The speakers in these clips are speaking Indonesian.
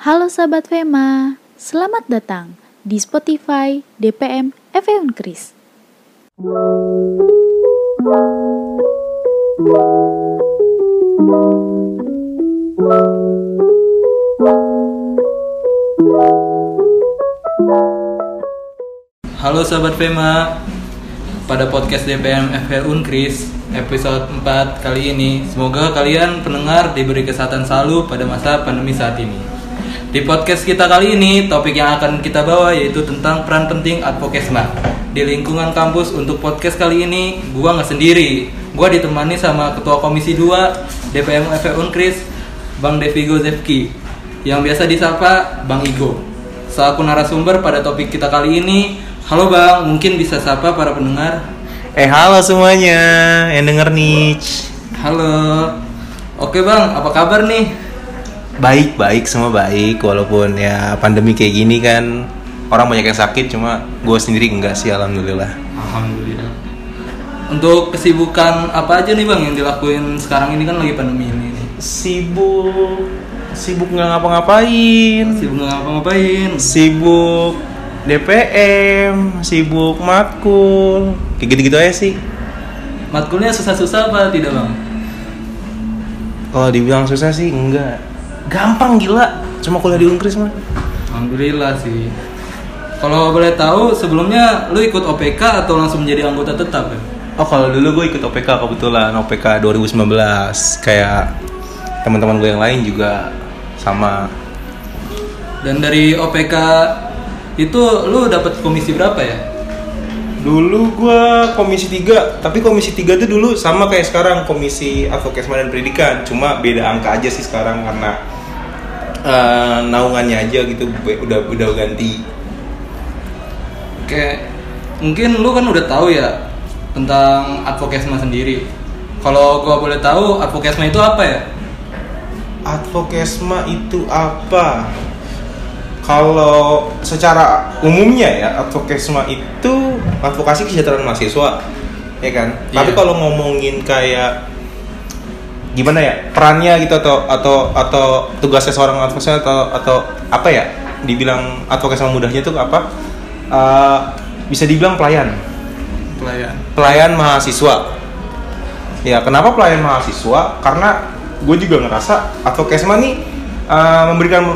Halo sahabat Fema, selamat datang di Spotify DPM FE Unkris. Halo sahabat Fema Pada podcast DPM FE Unkris episode 4 kali ini Semoga kalian pendengar diberi kesehatan selalu pada masa pandemi saat ini Di podcast kita kali ini topik yang akan kita bawa yaitu tentang peran penting advokesma. Di lingkungan kampus untuk podcast kali ini gua nggak sendiri. Gua ditemani sama Ketua Komisi 2 DPM FE Unkris Bang Devigo Zefki. Yang biasa disapa Bang Igo. Selaku narasumber pada topik kita kali ini Halo Bang, mungkin bisa sapa para pendengar? Eh halo semuanya yang denger nih. Halo. Oke Bang, apa kabar nih? Baik baik semua baik walaupun ya pandemi kayak gini kan orang banyak yang sakit cuma gue sendiri enggak sih alhamdulillah. Alhamdulillah Untuk kesibukan apa aja nih Bang yang dilakuin sekarang ini kan lagi pandemi ini nih Sibuk sibuk nggak ngapa-ngapain. Sibuk nggak ngapa-ngapain Sibuk DPM, sibuk matkul, kayak gitu-gitu aja sih. Matkulnya susah-susah apa tidak Bang? Kalau dibilang susah sih enggak. Gampang gila, cuma kuliah di Unkris mah. Alhamdulillah sih Kalau boleh tahu sebelumnya lu ikut OPK atau langsung menjadi anggota tetap ya? Oh kalau dulu gue ikut OPK kebetulan OPK 2019 kayak teman-teman gue yang lain juga sama Dan dari OPK itu lu dapat komisi berapa ya? Dulu gua komisi 3, tapi komisi 3 tuh dulu sama kayak sekarang komisi advokasma dan pendidikan, cuma beda angka aja sih sekarang karena eh, naungannya aja gitu udah udah ganti. Oke, mungkin lu kan udah tahu ya tentang advokesma sendiri. Kalau gua boleh tahu, advokesma itu apa ya? Advokasma itu apa? Kalau secara umumnya ya, advokasma itu advokasi kesejahteraan mahasiswa, ya kan? Tapi Iya. kalau ngomongin kayak gimana ya perannya gitu atau atau atau tugasnya seorang advokat atau atau apa ya dibilang advokasi sama mudahnya itu apa Eh, bisa dibilang pelayan Pelayan. pelayan mahasiswa ya kenapa pelayan mahasiswa karena gue juga ngerasa advokasma nih eh, memberikan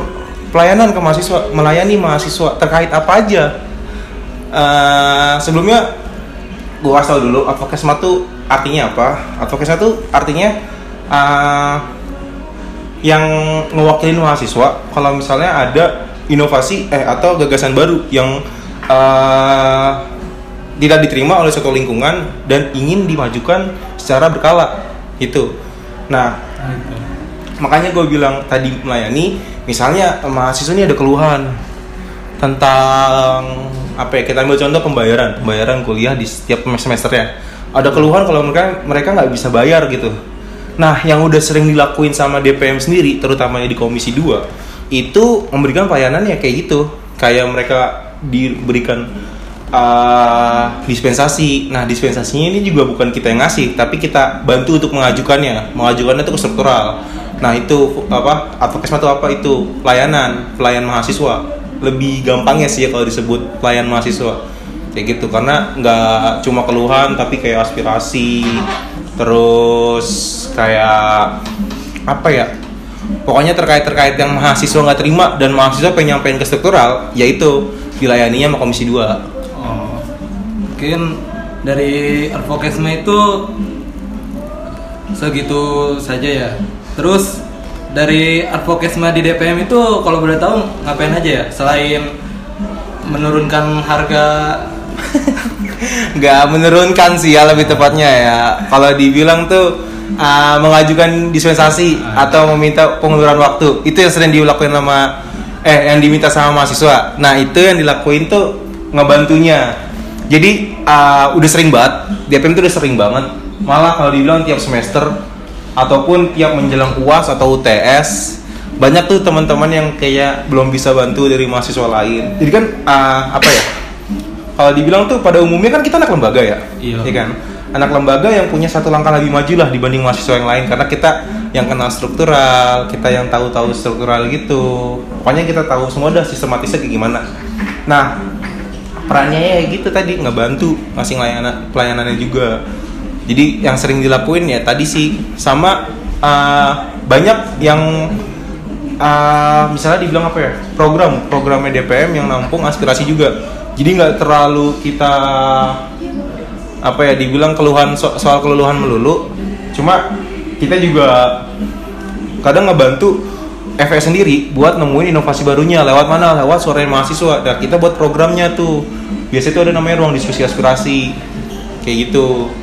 pelayanan ke mahasiswa melayani mahasiswa terkait apa aja Eh, sebelumnya gue tau dulu advokasma tuh artinya apa? Advokasma tuh artinya eh, yang ngewakilin mahasiswa kalau misalnya ada inovasi eh atau gagasan baru yang eh, tidak diterima oleh suatu lingkungan dan ingin dimajukan secara berkala itu nah makanya gue bilang tadi melayani misalnya mahasiswa ini ada keluhan tentang apa ya kita ambil contoh pembayaran. Pembayaran kuliah di setiap semesternya. Ada keluhan kalau mereka mereka nggak bisa bayar gitu. Nah yang udah sering dilakuin sama DPM sendiri terutamanya di komisi 2 itu memberikan pelayanan ya kayak gitu. Kayak mereka diberikan uh, dispensasi. Nah dispensasinya ini juga bukan kita yang ngasih tapi kita bantu untuk mengajukannya. Mengajukannya itu ke struktural. Nah itu apa advokasma itu apa itu pelayanan pelayan mahasiswa lebih gampangnya sih ya kalau disebut pelayan mahasiswa kayak gitu karena nggak cuma keluhan tapi kayak aspirasi terus kayak apa ya pokoknya terkait terkait yang mahasiswa nggak terima dan mahasiswa pengen nyampein ke struktural yaitu dilayaninya sama komisi 2 Oh, mungkin dari advokesma itu segitu saja ya. Terus dari advokesma di DPM itu kalau boleh tahu ngapain aja ya? Selain menurunkan harga? Nggak menurunkan sih ya lebih tepatnya ya. Kalau dibilang tuh uh, mengajukan dispensasi atau meminta pengunduran waktu. Itu yang sering dilakuin sama eh yang diminta sama mahasiswa. Nah itu yang dilakuin tuh ngebantunya. Jadi uh, udah sering banget DPM tuh udah sering banget. Malah kalau dibilang tiap semester ataupun tiap menjelang uas atau UTS banyak tuh teman-teman yang kayak belum bisa bantu dari mahasiswa lain jadi kan uh, apa ya kalau dibilang tuh pada umumnya kan kita anak lembaga ya Iya. kan anak lembaga yang punya satu langkah lebih maju lah dibanding mahasiswa yang lain karena kita yang kenal struktural, kita yang tahu-tahu struktural gitu. Pokoknya kita tahu semua dah sistematisnya kayak gimana. Nah, perannya ya gitu tadi ngebantu ngasih layanan pelayanannya juga. Jadi yang sering dilakuin ya tadi sih. Sama uh, banyak yang uh, misalnya dibilang apa ya program programnya DPM yang nampung aspirasi juga. Jadi nggak terlalu kita apa ya dibilang keluhan so- soal keluluhan melulu. Cuma kita juga kadang ngebantu FS sendiri buat nemuin inovasi barunya. Lewat mana? Lewat suara mahasiswa. Dan kita buat programnya tuh. Biasanya tuh ada namanya ruang diskusi aspirasi. Kayak gitu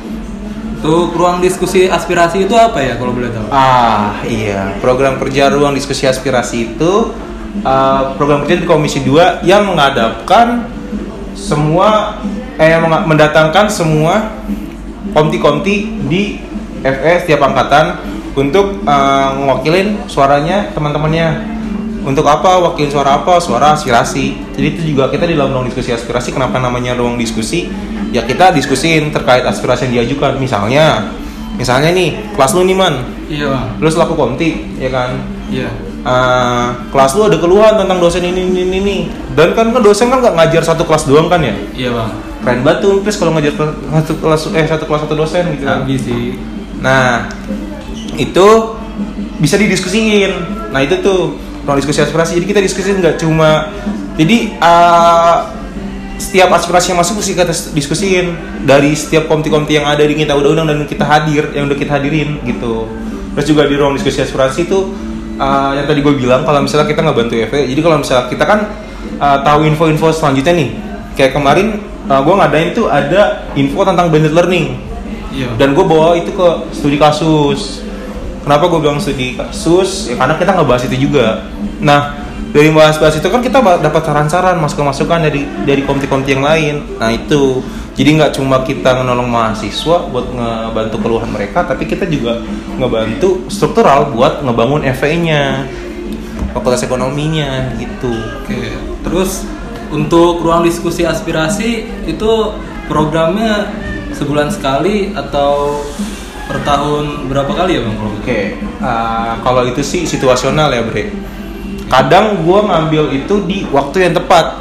Tuh ruang diskusi aspirasi itu apa ya kalau boleh tahu? ah iya. Program kerja ruang diskusi aspirasi itu uh, program kerja di Komisi 2 yang menghadapkan semua eh mendatangkan semua komti-komti di FS tiap angkatan untuk uh, suaranya teman-temannya. Untuk apa wakil suara apa suara aspirasi. Jadi itu juga kita di dalam ruang diskusi aspirasi kenapa namanya ruang diskusi ya kita diskusin terkait aspirasi yang diajukan misalnya misalnya nih kelas lu nih man Iya bang. lu selaku komti ya kan Iya. Eh, kelas lu ada keluhan tentang dosen ini ini ini, ini. dan kan kan dosen kan nggak ngajar satu kelas doang kan ya Iya bang. keren banget tuh terus kalau ngajar satu kelas eh satu kelas satu dosen gitu kan sih. nah itu bisa didiskusiin nah itu tuh ruang diskusi aspirasi jadi kita diskusiin nggak cuma jadi eh, setiap aspirasi yang masuk mesti kita diskusiin. Dari setiap komti-komti yang ada di kita undang-undang dan kita hadir yang udah kita hadirin gitu. Terus juga di ruang diskusi aspirasi itu eh, yang tadi gue bilang kalau misalnya kita nggak bantu FE jadi kalau misalnya kita kan eh, tahu info-info selanjutnya nih. Kayak kemarin gue ngadain tuh ada info tentang blended learning. Iya. dan gue bawa itu ke studi kasus. Kenapa gue bilang studi kasus? Ya karena kita ngebahas itu juga. Nah dari bahas-bahas itu kan kita dapat saran-saran masukan-masukan dari dari komite-komite yang lain nah itu jadi nggak cuma kita menolong mahasiswa buat ngebantu keluhan mereka tapi kita juga ngebantu struktural buat ngebangun FE-nya fakultas ekonominya gitu Oke. Terus untuk ruang diskusi aspirasi itu programnya sebulan sekali atau per tahun berapa kali ya bang? Oke, uh, kalau itu sih situasional ya Bre. Kadang gue ngambil itu di waktu yang tepat.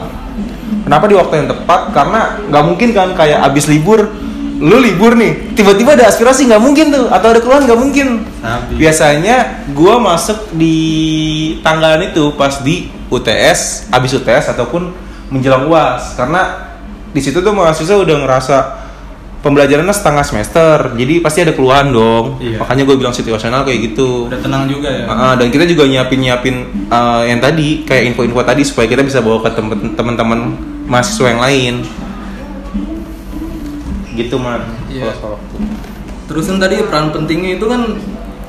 Kenapa di waktu yang tepat? Karena nggak mungkin kan kayak abis libur, lu libur nih, tiba-tiba ada aspirasi nggak mungkin tuh, atau ada keluhan nggak mungkin. Sabi. Biasanya gue masuk di tanggalan itu pas di UTS, abis UTS ataupun menjelang uas, karena di situ tuh mahasiswa udah ngerasa pembelajarannya setengah semester, jadi pasti ada keluhan dong. Iya. Makanya gue bilang situasional kayak gitu. Udah tenang juga ya. Ah, dan kita juga nyiapin nyiapin uh, yang tadi kayak info-info tadi supaya kita bisa bawa ke teman-teman mahasiswa yang lain. Gitu man. Iya. Terus kan tadi peran pentingnya itu kan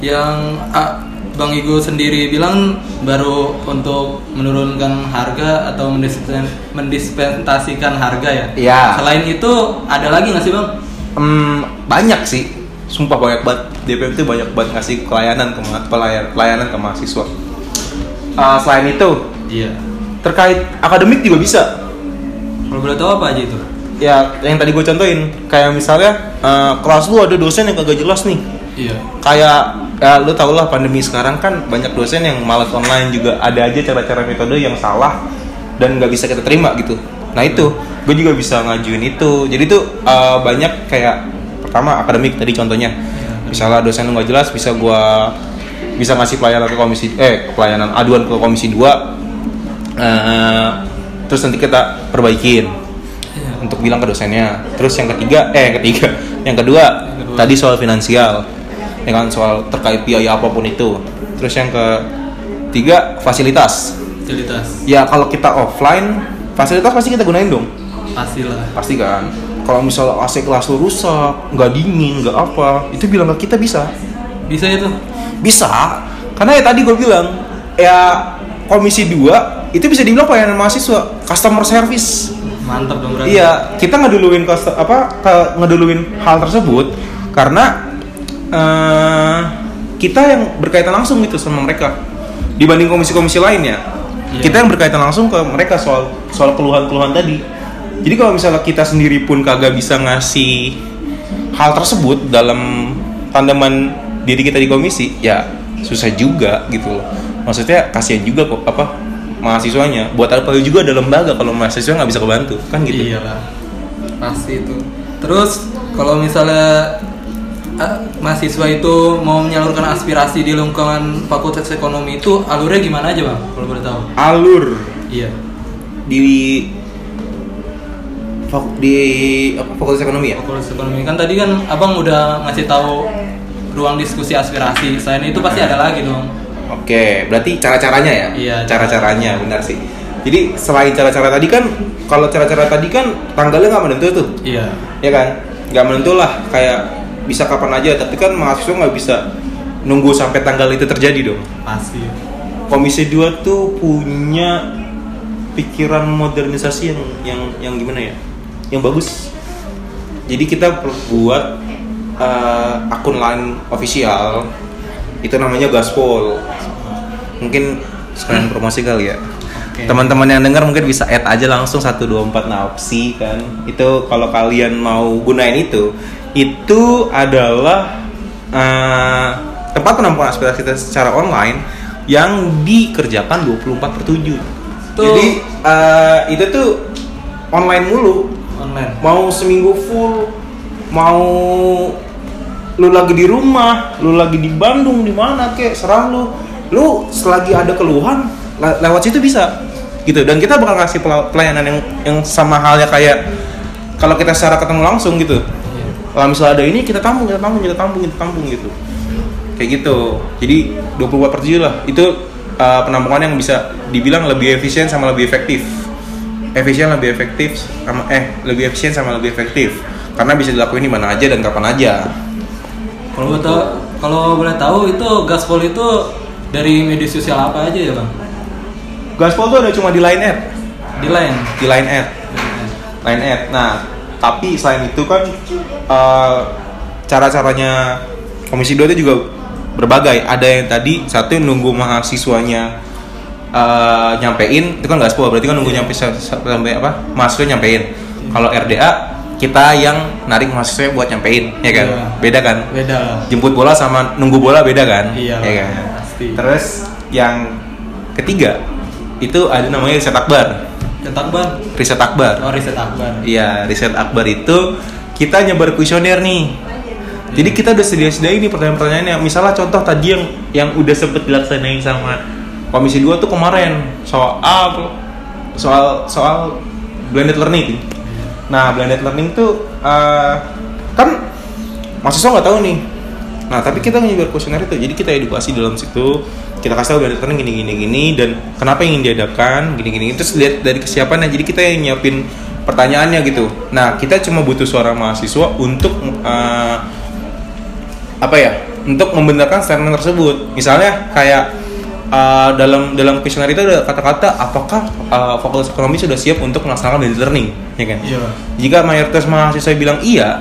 yang ah, Bang Igo sendiri bilang baru untuk menurunkan harga atau mendispen- mendispensasikan harga ya. Iya. Selain itu ada lagi nggak sih bang? Hmm, banyak sih. Sumpah banyak banget. DPM itu banyak banget ngasih pelayanan ke pelayan- pelayanan ke mahasiswa. Ah, selain itu Iya. terkait akademik juga bisa. Kalau boleh tahu apa aja itu? Ya yang tadi gue contohin kayak misalnya eh, kelas lu ada dosen yang kagak jelas nih. Iya. kayak ya lu tau lah pandemi sekarang kan banyak dosen yang malas online juga ada aja cara-cara metode yang salah dan nggak bisa kita terima gitu nah itu gue juga bisa ngajuin itu jadi tuh uh, banyak kayak pertama akademik tadi contohnya misalnya dosen lu nggak jelas bisa gua bisa ngasih pelayanan ke komisi eh pelayanan aduan ke komisi 2 eh, terus nanti kita perbaikin Iya. untuk bilang ke dosennya. Terus yang ketiga, eh yang ketiga, yang kedua, Yang kedua. tadi soal finansial, ya kan soal terkait biaya apa pun itu. Terus yang ketiga fasilitas. Fasilitas. Ya kalau kita offline, fasilitas pasti kita gunain dong, Pastilah. pasti kan. Kalau misalnya AC kelas lu rusak, nggak dingin, nggak apa, itu bilang ke kita bisa. Bisa itu. Bisa, karena ya tadi gue bilang, ya komisi 2 itu bisa dibilang pelayanan mahasiswa, customer service. Mantap dong berarti. Iya, kita ngeduluin apa ke- ngeduluin hal tersebut karena eh, kita yang berkaitan langsung gitu sama mereka dibanding komisi-komisi lainnya. Iya. Kita yang berkaitan langsung ke mereka soal soal keluhan-keluhan tadi. Jadi kalau misalnya kita sendiri pun kagak bisa ngasih hal tersebut dalam tandeman diri kita di komisi ya susah juga gitu loh maksudnya kasihan juga kok apa mahasiswanya buat apa juga ada lembaga kalau mahasiswa nggak bisa kebantu kan gitu Iyalah. Pasti itu. Terus kalau misalnya mahasiswa itu mau menyalurkan aspirasi di lingkungan Fakultas Ekonomi itu alurnya gimana aja, Bang? Kalau boleh tahu. alur Iya. di fak- di apa fakultas ekonomi ya Fakultas Ekonomi kan tadi kan Abang udah ngasih tahu ruang diskusi aspirasi. Selain itu pasti ada lagi dong. Oke, berarti cara-caranya ya? Iya, Cara-caranya, benar sih. Jadi selain cara-cara tadi kan, kalau cara-cara tadi kan tanggalnya nggak menentu tuh, Iya. ya kan? Nggak menentu lah, kayak bisa kapan aja. Tapi kan mahasiswa nggak bisa nunggu sampai tanggal itu terjadi dong. Pasti. Komisi 2 tuh punya pikiran modernisasi yang yang yang gimana ya? Yang bagus. Jadi kita buat eh, akun lain official itu namanya Gaspol. Mungkin sekalian promosi kali ya. Oke. Teman-teman yang dengar mungkin bisa add aja langsung 124 Napsi kan. Itu kalau kalian mau gunain itu, itu adalah eh, tempat penampungan aspirasi kita secara online yang dikerjakan 24 per 7. Tuh. Jadi eh, itu tuh online mulu. Online. Mau seminggu full, mau lu lagi di rumah, lu lagi di Bandung di mana kek, serah lu. Lu selagi ada keluhan le- lewat situ bisa. Gitu. Dan kita bakal kasih pela- pelayanan yang yang sama halnya kayak kalau kita secara ketemu langsung gitu. Kalau misalnya ada ini kita tampung, kita tampung, kita tampung, kita tampung gitu. Kayak gitu. Jadi 24 per 7 lah. Itu uh, penampungan yang bisa dibilang lebih efisien sama lebih efektif. Efisien lebih efektif sama eh lebih efisien sama lebih efektif. Karena bisa dilakuin di mana aja dan kapan aja. Kalau tahu, kalau boleh tahu itu gaspol itu dari media sosial apa aja ya, Bang? Gaspol tuh ada cuma di Line Ad, Di Line. di Line Ad, Line Ad. Nah, tapi selain itu kan uh, cara-caranya Komisi 2 itu juga berbagai. Ada yang tadi satu yang nunggu mahasiswanya uh, nyampein, itu kan gaspol, berarti kan nunggu nyampe sa- sa- sampai apa? Mahasiswa nyampein. Kalau RDA kita yang narik mahasiswa buat nyampein, ya kan? Iya. Beda kan? Beda. Jemput bola sama nunggu bola beda kan? Iya, Ya kan? pasti. Terus yang ketiga itu ada namanya riset akbar. Riset akbar. Oh, riset akbar. Iya, riset akbar itu kita nyebar kuesioner nih. Jadi kita udah sedia-sedia ini pertanyaan-pertanyaannya. Misalnya contoh tadi yang yang udah sempet dilaksanain sama Komisi 2 tuh kemarin soal soal soal blended learning. Nah, blended learning tuh eh, kan mahasiswa nggak tahu nih. Nah, tapi kita nyebar kuesioner itu. Jadi kita edukasi dalam situ. Kita kasih tahu blended learning gini gini gini dan kenapa ingin diadakan gini gini. Terus lihat dari kesiapannya. Jadi kita yang nyiapin pertanyaannya gitu. Nah, kita cuma butuh suara mahasiswa untuk eh, apa ya? Untuk membenarkan statement tersebut. Misalnya kayak eh, dalam dalam kuesioner itu ada kata-kata apakah eh, fakultas ekonomi sudah siap untuk melaksanakan blended learning, ya kan? Iya. Jika mayoritas mahasiswa bilang iya,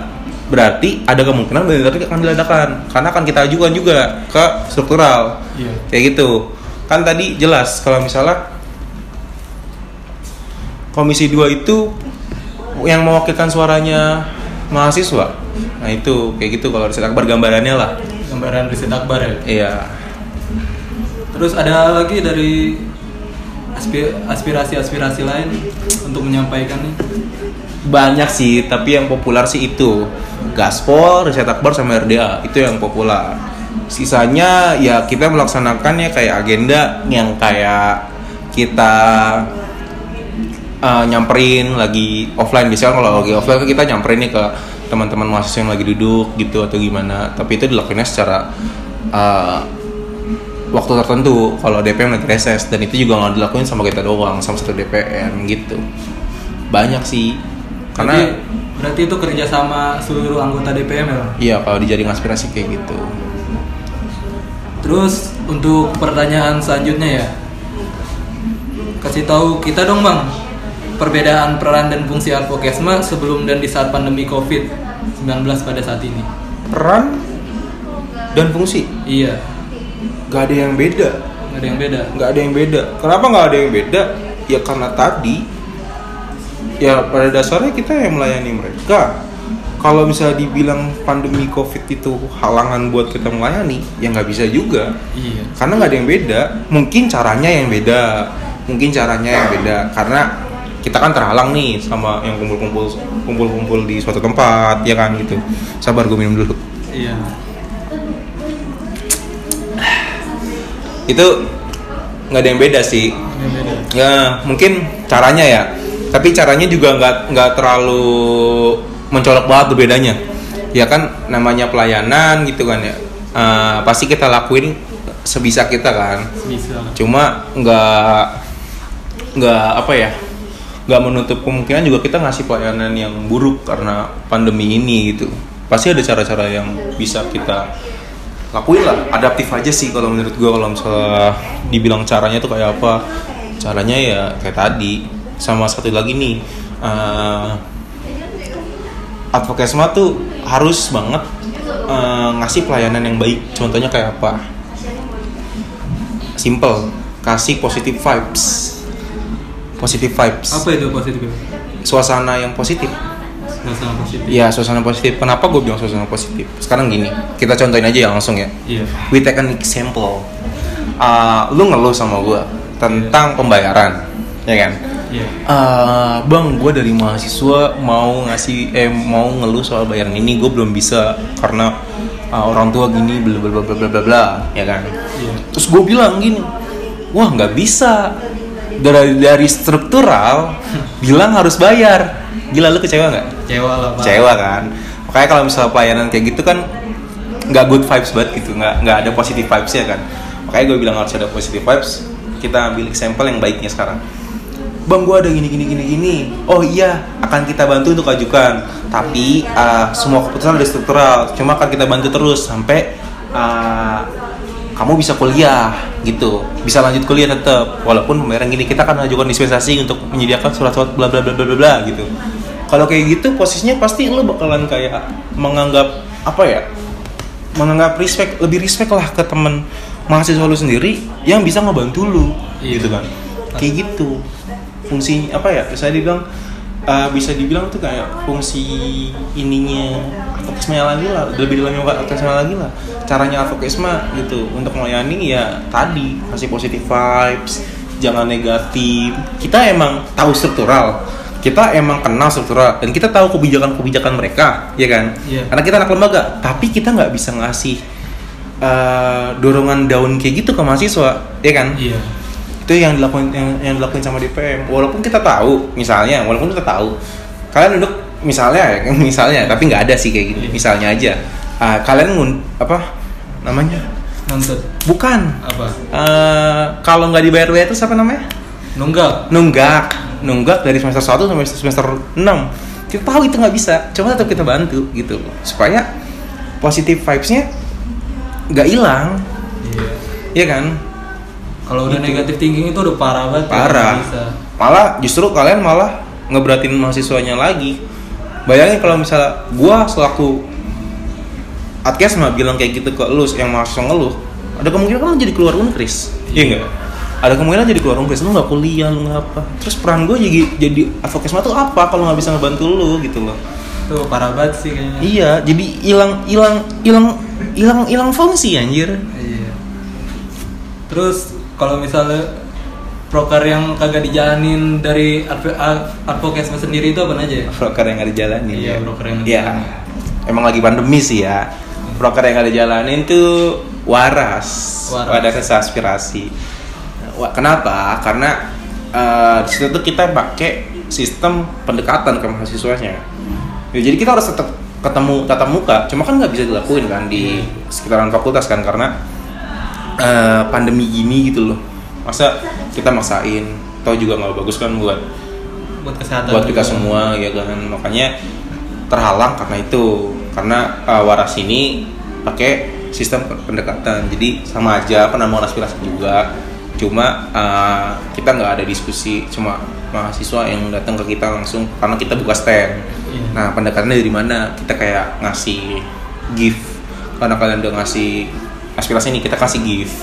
berarti ada kemungkinan blended learning akan diadakan karena akan kita ajukan juga ke struktural. Iya. Kayak gitu. Kan tadi jelas kalau misalnya Komisi 2 itu yang mewakilkan suaranya mahasiswa. Nah, itu kayak gitu kalau riset akbar gambarannya lah. Gambaran riset akbar ya. Iya. Terus ada lagi dari aspirasi-aspirasi lain untuk menyampaikan nih. Banyak sih, tapi yang populer sih itu Gaspol, Riset Akbar sama RDA itu yang populer. Sisanya ya kita melaksanakannya kayak agenda yang kayak kita uh, nyamperin lagi offline biasanya kalau lagi offline kan kita nyamperin nih ke teman-teman mahasiswa yang lagi duduk gitu atau gimana. Tapi itu dilakukannya secara uh, waktu tertentu kalau DPM lagi reses dan itu juga nggak dilakuin sama kita doang sama satu DPM gitu banyak sih Karena karena berarti itu kerja sama seluruh anggota DPM ya. Iya kalau dijaring aspirasi kayak gitu Terus untuk pertanyaan selanjutnya ya. Kasih tahu kita dong, Bang. Perbedaan peran dan fungsi advokesma sebelum dan di saat pandemi Covid-19 pada saat ini. peran dan fungsi Iya, nggak ada yang beda. Nggak ada yang beda. nggak ada yang beda. Kenapa nggak ada yang beda? Ya karena tadi ya pada dasarnya kita yang melayani mereka. Kalau misalnya dibilang pandemi covid itu halangan buat kita melayani ya nggak bisa juga. Iya. karena nggak ada yang beda. Mungkin caranya yang beda. Mungkin caranya yang beda. Karena kita kan terhalang nih sama yang kumpul-kumpul kumpul-kumpul di suatu tempat ya kan gitu. Sabar gue minum dulu. Iya. Itu nggak ada yang beda sih. Beda. ya mungkin caranya ya. Tapi caranya juga nggak nggak terlalu mencolok banget tuh bedanya. Ya kan namanya pelayanan gitu kan ya. Eh, pasti kita lakuin sebisa kita kan. Bisa. cuma nggak nggak apa ya nggak menutup kemungkinan juga kita ngasih pelayanan yang buruk karena pandemi ini gitu. Pasti ada cara-cara yang bisa kita lakuin lah adaptif aja sih kalau menurut gua kalau misalnya dibilang caranya tuh kayak apa. Caranya ya kayak tadi sama satu lagi nih eh advokesma tuh harus banget eh, ngasih pelayanan yang baik. Contohnya kayak apa? Simple kasih positive vibes. Positive vibes. Apa itu positif? suasana yang positif Suasana positif. Iya suasana positif. Kenapa gue bilang suasana positif? Sekarang gini kita contohin aja ya langsung ya. Iya. we take an example. Uh, lu ngeluh sama gue tentang pembayaran ya kan? Iya. Eh, bang gue dari mahasiswa mau ngasih eh mau ngeluh soal bayaran ini gue belum bisa karena uh, orang tua gini bla bla bla bla bla bla ya kan? Iya. terus gue bilang gini wah nggak bisa. Dari dari struktural bilang harus bayar. Gila lu kecewa nggak Kecewa lah, Pak. kecewa kan? Makanya kalau misalnya pelayanan kayak gitu kan nggak good vibes banget gitu. Nggak nggak ada positive vibes ya kan? Makanya gue bilang harus ada positive vibes. Kita ambil example yang baiknya sekarang. Bang gue ada gini gini gini gini. Oh iya akan kita bantu untuk ajukan. Tapi uh, semua keputusan ada struktural. Cuma akan kita bantu terus sampai uh, kamu bisa kuliah gitu. Bisa lanjut kuliah tetap walaupun pembayaran gini kita akan ajukan dispensasi untuk menyediakan surat-surat bla bla bla bla bla gitu kalau kayak gitu posisinya pasti lo bakalan kayak menganggap apa ya menganggap respect lebih respect lah ke temen mahasiswa lu sendiri yang bisa ngebantu lu Iya. gitu kan. Kayak gitu. Fungsi apa ya saya dibilang eh, bisa dibilang tuh kayak fungsi ininya advokesma lagi lah lebih dalamnya advokesma lagi lah. Caranya advokesma gitu untuk melayani ya tadi kasih positive vibes jangan negatif. Kita emang tahu struktural kita emang kenal struktural dan kita tahu kebijakan-kebijakan mereka ya kan Iya. karena kita anak lembaga tapi kita nggak bisa ngasih eh, dorongan daun kayak gitu ke mahasiswa ya kan Iya. itu yang dilakuin yang, yang dilakuin sama DPM walaupun kita tahu misalnya walaupun kita tahu kalian duduk misalnya ya misalnya tapi nggak ada sih kayak gini Iya. misalnya aja Ah, kalian ngun apa namanya Nuntut. bukan Apa? Eh, kalau nggak dibayar bayar itu siapa namanya Nunggak. nunggak nunggak dari semester 1 sampai semester 6 kita tahu itu nggak bisa cuma tetap kita bantu gitu supaya positive vibesnya nggak hilang Iya. ya kan Kalau udah Gitu. negatif thinking itu udah parah banget. ya, parah Bisa. malah justru kalian malah ngeberatin mahasiswanya lagi bayangin kalau misalnya gua selaku Atkes mah bilang kayak gitu ke lu yang mahasiswa ngeluh ada kemungkinan kan jadi keluar unkris iya nggak ada kemungkinan jadi keluar unkris lu nggak kuliah lu nggak apa terus peran gue jadi jadi advokesma tuh apa kalau nggak bisa ngebantu lu gitu loh Tuh parah banget sih kayaknya. iya jadi hilang hilang hilang hilang hilang fungsi anjir Iya. Terus kalau misalnya proker yang kagak dijalanin dari adv- ad- advokesma sendiri itu apa aja ya? broker yang ada jalanin Iya, ya. broker yang ada Iya. jalanin. emang lagi pandemi sih ya broker yang ada jalanin tuh waras Waras. waras rasa aspirasi Wah, kenapa? Karena eh, di situ tuh kita pakai sistem pendekatan ke mahasiswanya. Ya, jadi kita harus tetap ketemu tatap muka. Cuma kan nggak bisa dilakuin kan di sekitaran fakultas kan karena eh, pandemi gini gitu loh. Masa kita maksain? Tau juga nggak bagus kan buat buat kesehatan. buat kita juga. semua ya kan? Makanya terhalang karena itu. Karena uh, waras ini pakai sistem pendekatan. Jadi sama aja penambahan aspirasi juga cuma uh, kita nggak ada diskusi cuma mahasiswa yang datang ke kita langsung karena kita buka stand. Iya. nah pendekatannya dari mana? Kita kayak ngasih gift. Karena kalian udah ngasih aspirasi ini kita kasih gift.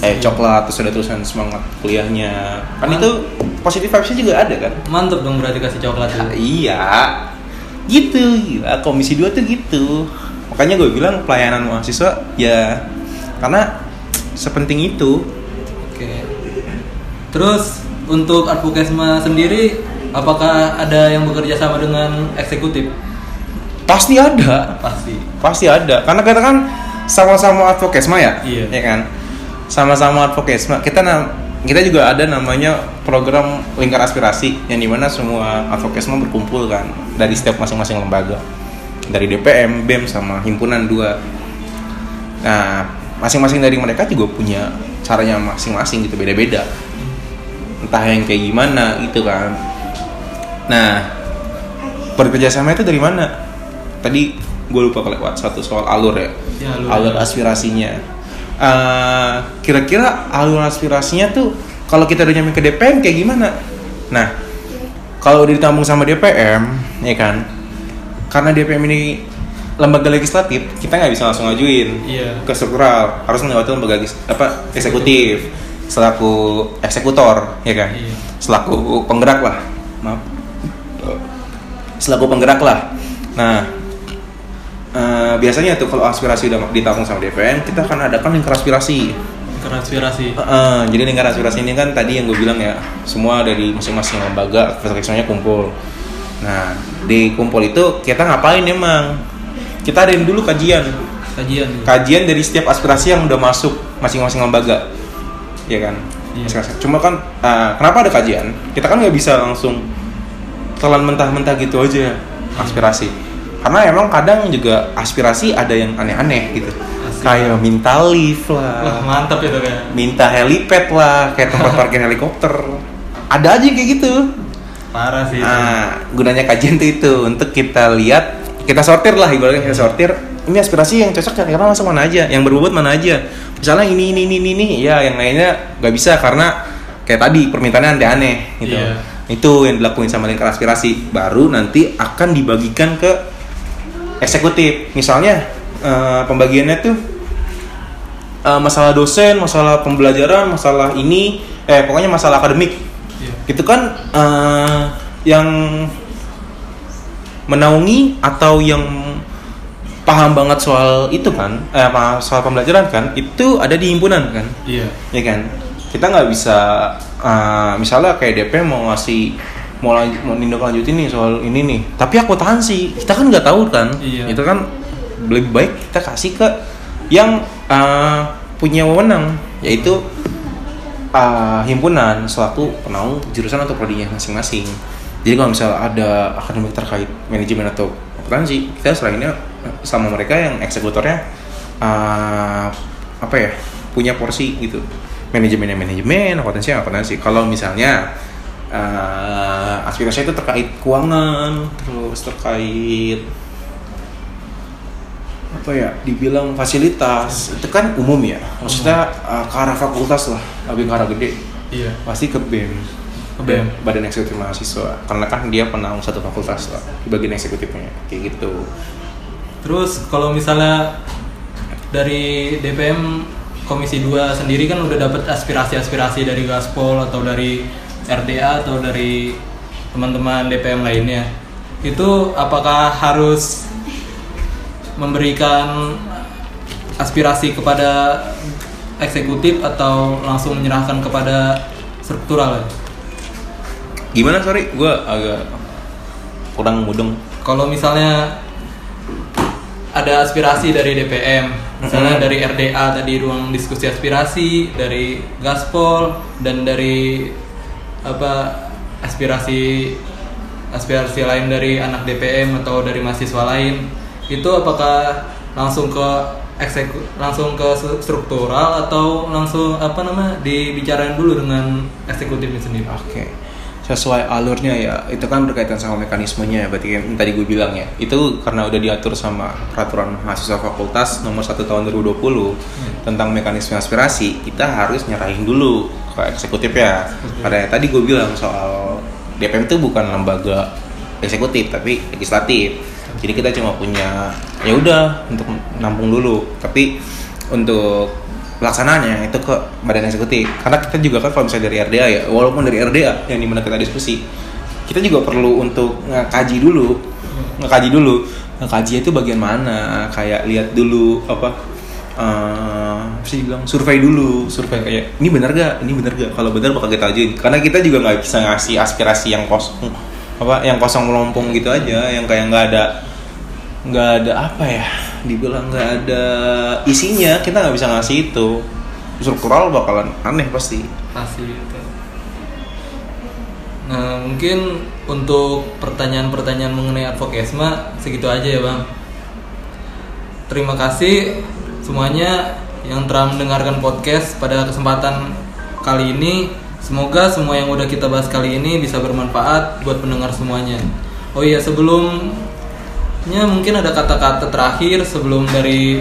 Kayak coklat terus ada tulisan semangat kuliahnya. Kan itu positive vibesnya juga ada kan? Mantep dong berarti kasih coklat Ya, itu. iya. gitu gila. Komisi 2 tuh gitu. Makanya gue bilang pelayanan mahasiswa ya karena sepenting itu. Terus untuk advokesma sendiri apakah ada yang bekerja sama dengan eksekutif? pasti ada. Pasti. pasti ada. Karena kita kan sama-sama advokesma ya? Iya. ya kan? Sama-sama advokesma kita nam kita juga ada namanya program lingkar aspirasi yang di mana semua advokesma berkumpul kan dari setiap masing-masing lembaga. Dari DPM, BEM sama himpunan dua. Nah masing-masing dari mereka juga punya caranya masing-masing gitu beda-beda entah yang kayak gimana gitu kan. Nah bekerja sama itu dari mana? Tadi gue lupa kelewat satu soal alur ya, Ya, alur. alur aspirasinya. Eh, kira-kira alur aspirasinya tuh kalau kita udah nyampe ke DPM kayak gimana? Nah kalau udah ditampung sama DPM ya kan? Karena DPM ini lembaga legislatif kita nggak bisa langsung ngajuin Iya. ke struktural. Harus melewati lembaga apa eksekutif selaku eksekutor ya kan? Iya. selaku penggerak lah. Maaf. Selaku penggerak lah. Nah eh, biasanya tuh kalau aspirasi udah ditampung sama DPM kita akan adakan lingkar aspirasi. Lingkar aspirasi. Heeh, jadi lingkar aspirasi ini kan tadi yang gue bilang ya semua dari masing-masing lembaga aspirasinya kumpul. Nah di kumpul itu kita ngapain emang? Kita adain dulu kajian. Kajian. kajian dari setiap aspirasi yang udah masuk masing-masing lembaga ya kan Iya. Masing-masing. cuma kan uh, kenapa ada kajian kita kan nggak bisa langsung telan mentah-mentah gitu aja aspirasi karena emang kadang juga aspirasi ada yang aneh-aneh gitu Asik. kayak minta lift Wah, lah mantap itu kan. minta helipad lah kayak tempat parkir helikopter ada aja kayak gitu Parah sih. itu. Nah, gunanya kajian tuh itu untuk kita lihat, kita sortir lah ibaratnya kita sortir. Ini aspirasi yang cocok karena masuk mana aja, yang berbobot mana aja. Misalnya ini ini ini ini, ini ya yang lainnya nggak bisa karena kayak tadi permintaannya aneh-aneh gitu. Iya. Itu yang dilakuin sama lingkar aspirasi. Baru nanti akan dibagikan ke eksekutif. Misalnya eh, pembagiannya tuh eh, masalah dosen, masalah pembelajaran, masalah ini, eh pokoknya masalah akademik Iya. itu kan eh, yang menaungi atau yang paham banget soal itu kan eh, soal pembelajaran kan itu ada di himpunan kan Iya. ya kan kita nggak bisa eh, misalnya kayak DP mau ngasih mau lanjut mau lanjutin nih soal ini nih tapi akuntansi kita kan nggak tahu kan Iya. itu kan lebih baik kita kasih ke yang eh, punya wewenang yaitu uh, himpunan selaku penaung jurusan atau prodinya masing-masing. Jadi kalau misalnya ada akademik terkait manajemen atau akuntansi, kita selainnya sama mereka yang eksekutornya uh, apa ya punya porsi gitu. Manajemennya manajemen, akuntansi akuntansi. Kalau misalnya uh, aspirasi itu terkait keuangan, terus terkait apa ya dibilang fasilitas itu kan umum ya maksudnya uh, ke arah fakultas lah lebih ke arah gede Iya. pasti ke BEM Ke BEM. Badan Eksekutif Mahasiswa karena kan dia penaung satu fakultas lah di bagian eksekutifnya kayak gitu Terus kalau misalnya dari DPM Komisi 2 sendiri kan udah dapat aspirasi-aspirasi dari Gaspol atau dari RDA atau dari teman-teman DPM lainnya. Itu apakah harus memberikan aspirasi kepada eksekutif atau langsung menyerahkan kepada struktural? Gimana? Sorry gue agak kurang mudeng. Kalau misalnya ada aspirasi dari DPM, misalnya Mhm. dari RDA tadi ruang diskusi aspirasi, dari Gaspol dan dari apa aspirasi aspirasi lain dari anak DPM atau dari mahasiswa lain, itu apakah langsung ke ekseku langsung ke struktural atau langsung apa nama dibicarain dulu dengan eksekutifnya sendiri? Oke. Sesuai alurnya ya, itu kan berkaitan sama mekanismenya ya, berarti yang tadi gue bilang ya. Itu karena udah diatur sama peraturan mahasiswa fakultas nomor 1 tahun 2020 tentang mekanisme aspirasi, kita harus nyerahin dulu ke eksekutif ya. Karena tadi gue bilang soal DPM itu bukan lembaga eksekutif tapi legislatif. Jadi kita cuma punya ya udah untuk nampung dulu, tapi untuk pelaksanaannya itu ke badan eksekutif. Karena kita juga kan kalau misalnya dari RDA ya walaupun dari RDA yang di mana kita diskusi kita juga perlu untuk kaji dulu. Ngekaji dulu. Ngekaji itu bagian mana? Kayak lihat dulu apa apa sih bilang survei dulu. Survei kayak ini benar gak ini benar gak kalau benar bakal kita ajuin. Karena kita juga nggak bisa ngasih aspirasi yang kosong apa yang kosong melompong gitu aja. Yang kayak nggak ada nggak ada apa ya dibilang nggak ada isinya kita nggak bisa ngasih itu. Struktural bakalan aneh pasti. Pasti itu nah mungkin untuk pertanyaan-pertanyaan mengenai advokesma segitu aja ya bang. Terima kasih semuanya yang telah mendengarkan podcast pada kesempatan kali ini. Semoga semua yang udah kita bahas kali ini bisa bermanfaat buat pendengar semuanya. Oh iya sebelumnya mungkin ada kata-kata terakhir sebelum dari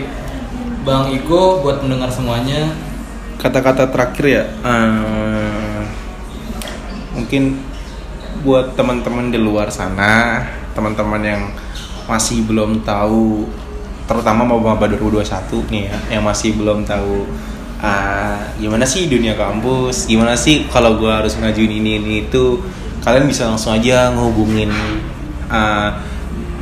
bang Iko buat pendengar semuanya. Kata-kata terakhir ya eh, mungkin buat teman-teman di luar sana teman-teman yang masih belum tahu terutama mau maba 2021 nih ya yang masih belum tahu ah, gimana sih dunia kampus gimana sih kalau gua harus ngajuin ini ini itu kalian bisa langsung aja ngehubungin ah,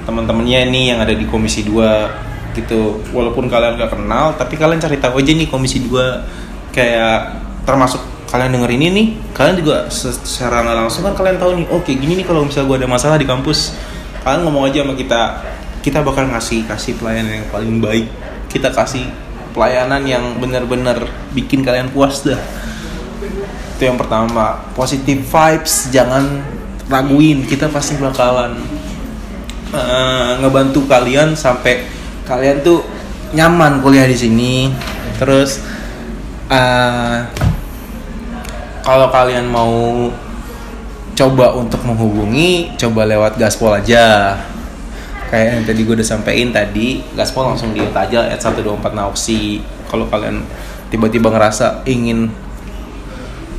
teman-temannya nih yang ada di komisi 2 gitu. Walaupun kalian gak kenal tapi kalian cari tahu aja nih komisi 2 kayak termasuk kalian denger ini nih kalian juga se- secara nggak langsung kan kalian tahu nih oke gini nih kalau misalnya gue ada masalah di kampus. Kalian ngomong aja sama kita kita bakal ngasih kasih pelayanan yang paling baik. Kita kasih pelayanan yang benar-benar bikin kalian puas dah. Itu yang pertama. Positive vibes jangan raguin. Kita pasti bakalan eh, ngebantu kalian sampai kalian tuh nyaman kuliah di sini. Terus eh, kalau kalian mau coba untuk menghubungi coba lewat gaspol aja. Kayak yang tadi gue udah sampein tadi gaspol langsung lihat aja at 124 Nausi kalau kalian tiba-tiba ngerasa ingin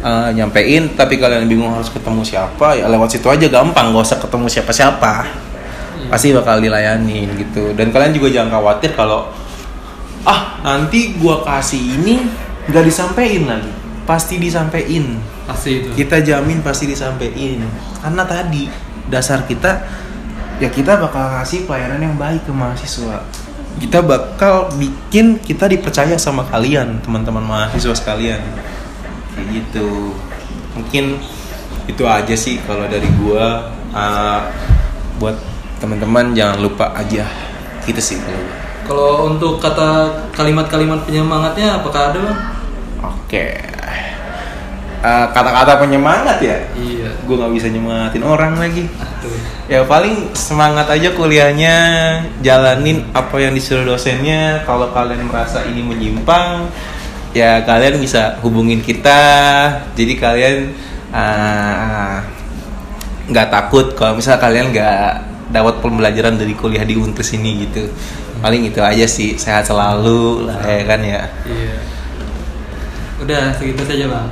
uh, nyampein tapi kalian bingung harus ketemu siapa ya lewat situ aja gampang gak usah ketemu siapa-siapa pasti bakal dilayani gitu. Dan kalian juga jangan khawatir kalau ah nanti gua kasih ini nggak disampein lagi. Pasti disampein pasti itu. Kita jamin pasti disampein karena tadi dasar kita ya kita bakal ngasih pelayanan yang baik ke mahasiswa. Kita bakal bikin kita dipercaya sama kalian teman-teman mahasiswa sekalian. Kayak gitu. Mungkin itu aja sih kalau dari gua. Uh, buat teman-teman jangan lupa aja. Gitu sih kalau untuk kata kalimat-kalimat penyemangatnya apakah ada bang? oke. Uh, kata-kata penyemangat ya? Iya. gue nggak bisa nyemangatin orang lagi. Aduh. ya paling semangat aja kuliahnya jalanin apa yang disuruh dosennya. Kalau kalian merasa ini menyimpang ya kalian bisa hubungin kita. Jadi kalian ah, nggak takut kalau misal kalian nggak dapat pembelajaran dari kuliah di Untris ini gitu paling itu aja sih sehat selalu lah ya kan ya Iya. Udah segitu saja bang.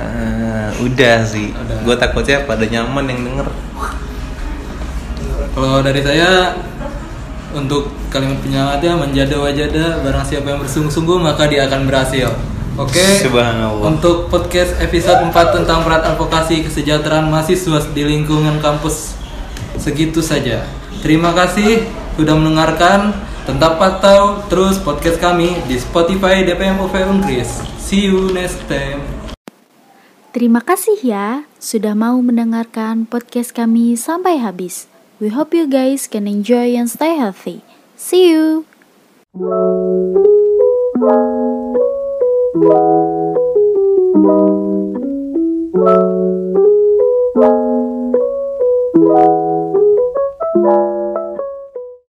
Ah, udah sih Udah. gue takutnya pada nyaman yang denger Kalau dari saya untuk kalimat penyemangatnya menjada wajada barang siapa yang bersungguh-sungguh maka dia akan berhasil. Oke. Subhanallah. Untuk podcast episode 4 tentang peran advokasi kesejahteraan mahasiswa di lingkungan kampus segitu saja. Terima kasih sudah mendengarkan. Tetap pantau terus podcast kami di Spotify DPM UV Unkris. See you next time. Terima kasih ya sudah mau mendengarkan podcast kami sampai habis. We hope you guys can enjoy and stay healthy. See you. Thank you.